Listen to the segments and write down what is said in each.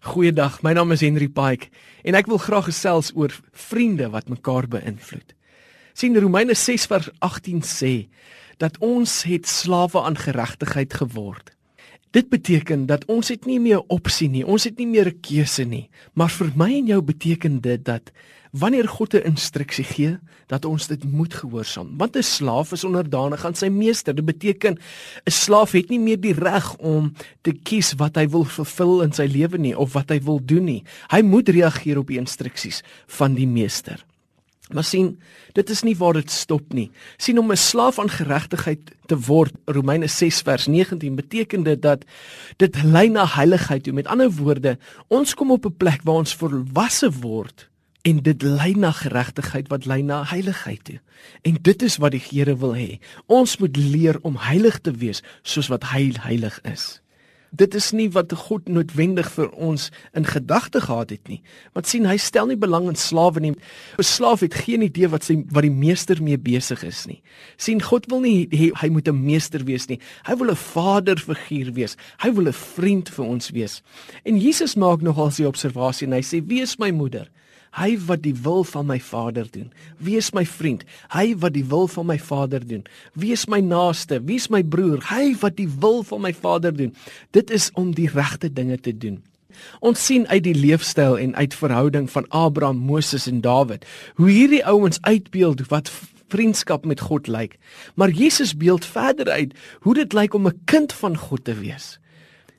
Goeiedag, my naam is Henry Pike en ek wil graag gesels oor vriende wat mekaar beïnvloed. sien Romeine 6 vers 18 sê dat ons het slawe aan geregtigheid geword. Dit beteken dat ons het nie meer opsie nie, ons het nie meer 'n keuse nie, maar vir my en jou beteken dit dat wanneer God 'n instruksie gee, dat ons dit moet gehoorsaam. Want 'n slaaf is onderdanig aan sy meester. Dit beteken 'n slaaf het nie meer die reg om te kies wat hy wil vervul in sy lewe nie of wat hy wil doen nie. Hy moet reageer op die instruksies van die meester. Maar sien, dit is nie waar dit stop nie. sien om 'n slaaf aan geregtigheid te word, Romeine 6 vers 19 beteken dit dat dit lei na heiligheid toe. Met ander woorde, ons kom op 'n plek waar ons volwasse word en dit lei na geregtigheid wat lei na heiligheid toe. En dit is wat die Here wil hê. Ons moet leer om heilig te wees soos wat hy heilig is. Dit is nie wat God noodwendig vir ons in gedagte gehad het nie. Want sien, hy stel nie belang in slawe nie. 'n Slaaf het geen idee wat sy wat die meester mee besig is nie. sien, God wil nie hy, hy moet 'n meester wees nie. Hy wil 'n vaderfiguur wees. Hy wil 'n vriend vir ons wees. En Jesus maak nogal sy observasie en hy sê: "Wie is my moeder?" Hy wat die wil van my Vader doen. Wie is my vriend? Hy wat die wil van my Vader doen. Wie is my naaste? Wie is my broer? Hy wat die wil van my Vader doen. Dit is om die regte dinge te doen. Ons sien uit die leefstyl en uit verhouding van Abraham, Moses en Dawid hoe hierdie ouens uitbeeld wat vriendskap met God lyk. Maar Jesus beeld verder uit hoe dit lyk om 'n kind van God te wees.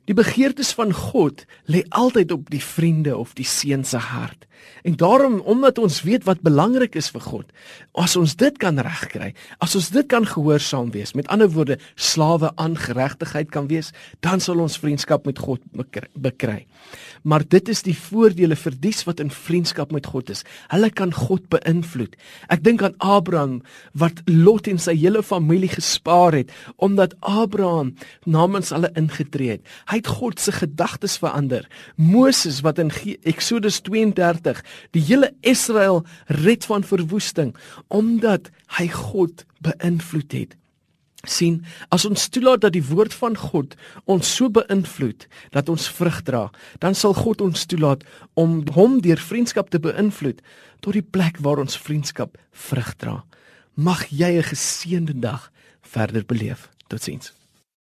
Die begeertes van God lê altyd op die vriende of die seun se hart. En daarom omdat ons weet wat belangrik is vir God, as ons dit kan regkry, as ons dit kan gehoorsaam wees, met ander woorde slawe aan geregtigheid kan wees, dan sal ons vriendskap met God bekry. Maar dit is die voordele vir dies wat in vriendskap met God is. Hulle kan God beïnvloed. Ek dink aan Abraham wat Lot en sy hele familie gespaar het omdat Abraham namens hulle ingetree het. Hy het God se gedagtes verander. Moses wat in Eksodus 32 die hele Israel red van verwoesting omdat hy God beïnvloed het. Sien as ons toelaat dat die woord van God ons so beïnvloed dat ons vrug dra dan sal God ons toelaat om hom deur vriendskap te beïnvloed tot die plek waar ons vriendskap vrug dra. Mag jy 'n geseënde dag verder beleef. Totsiens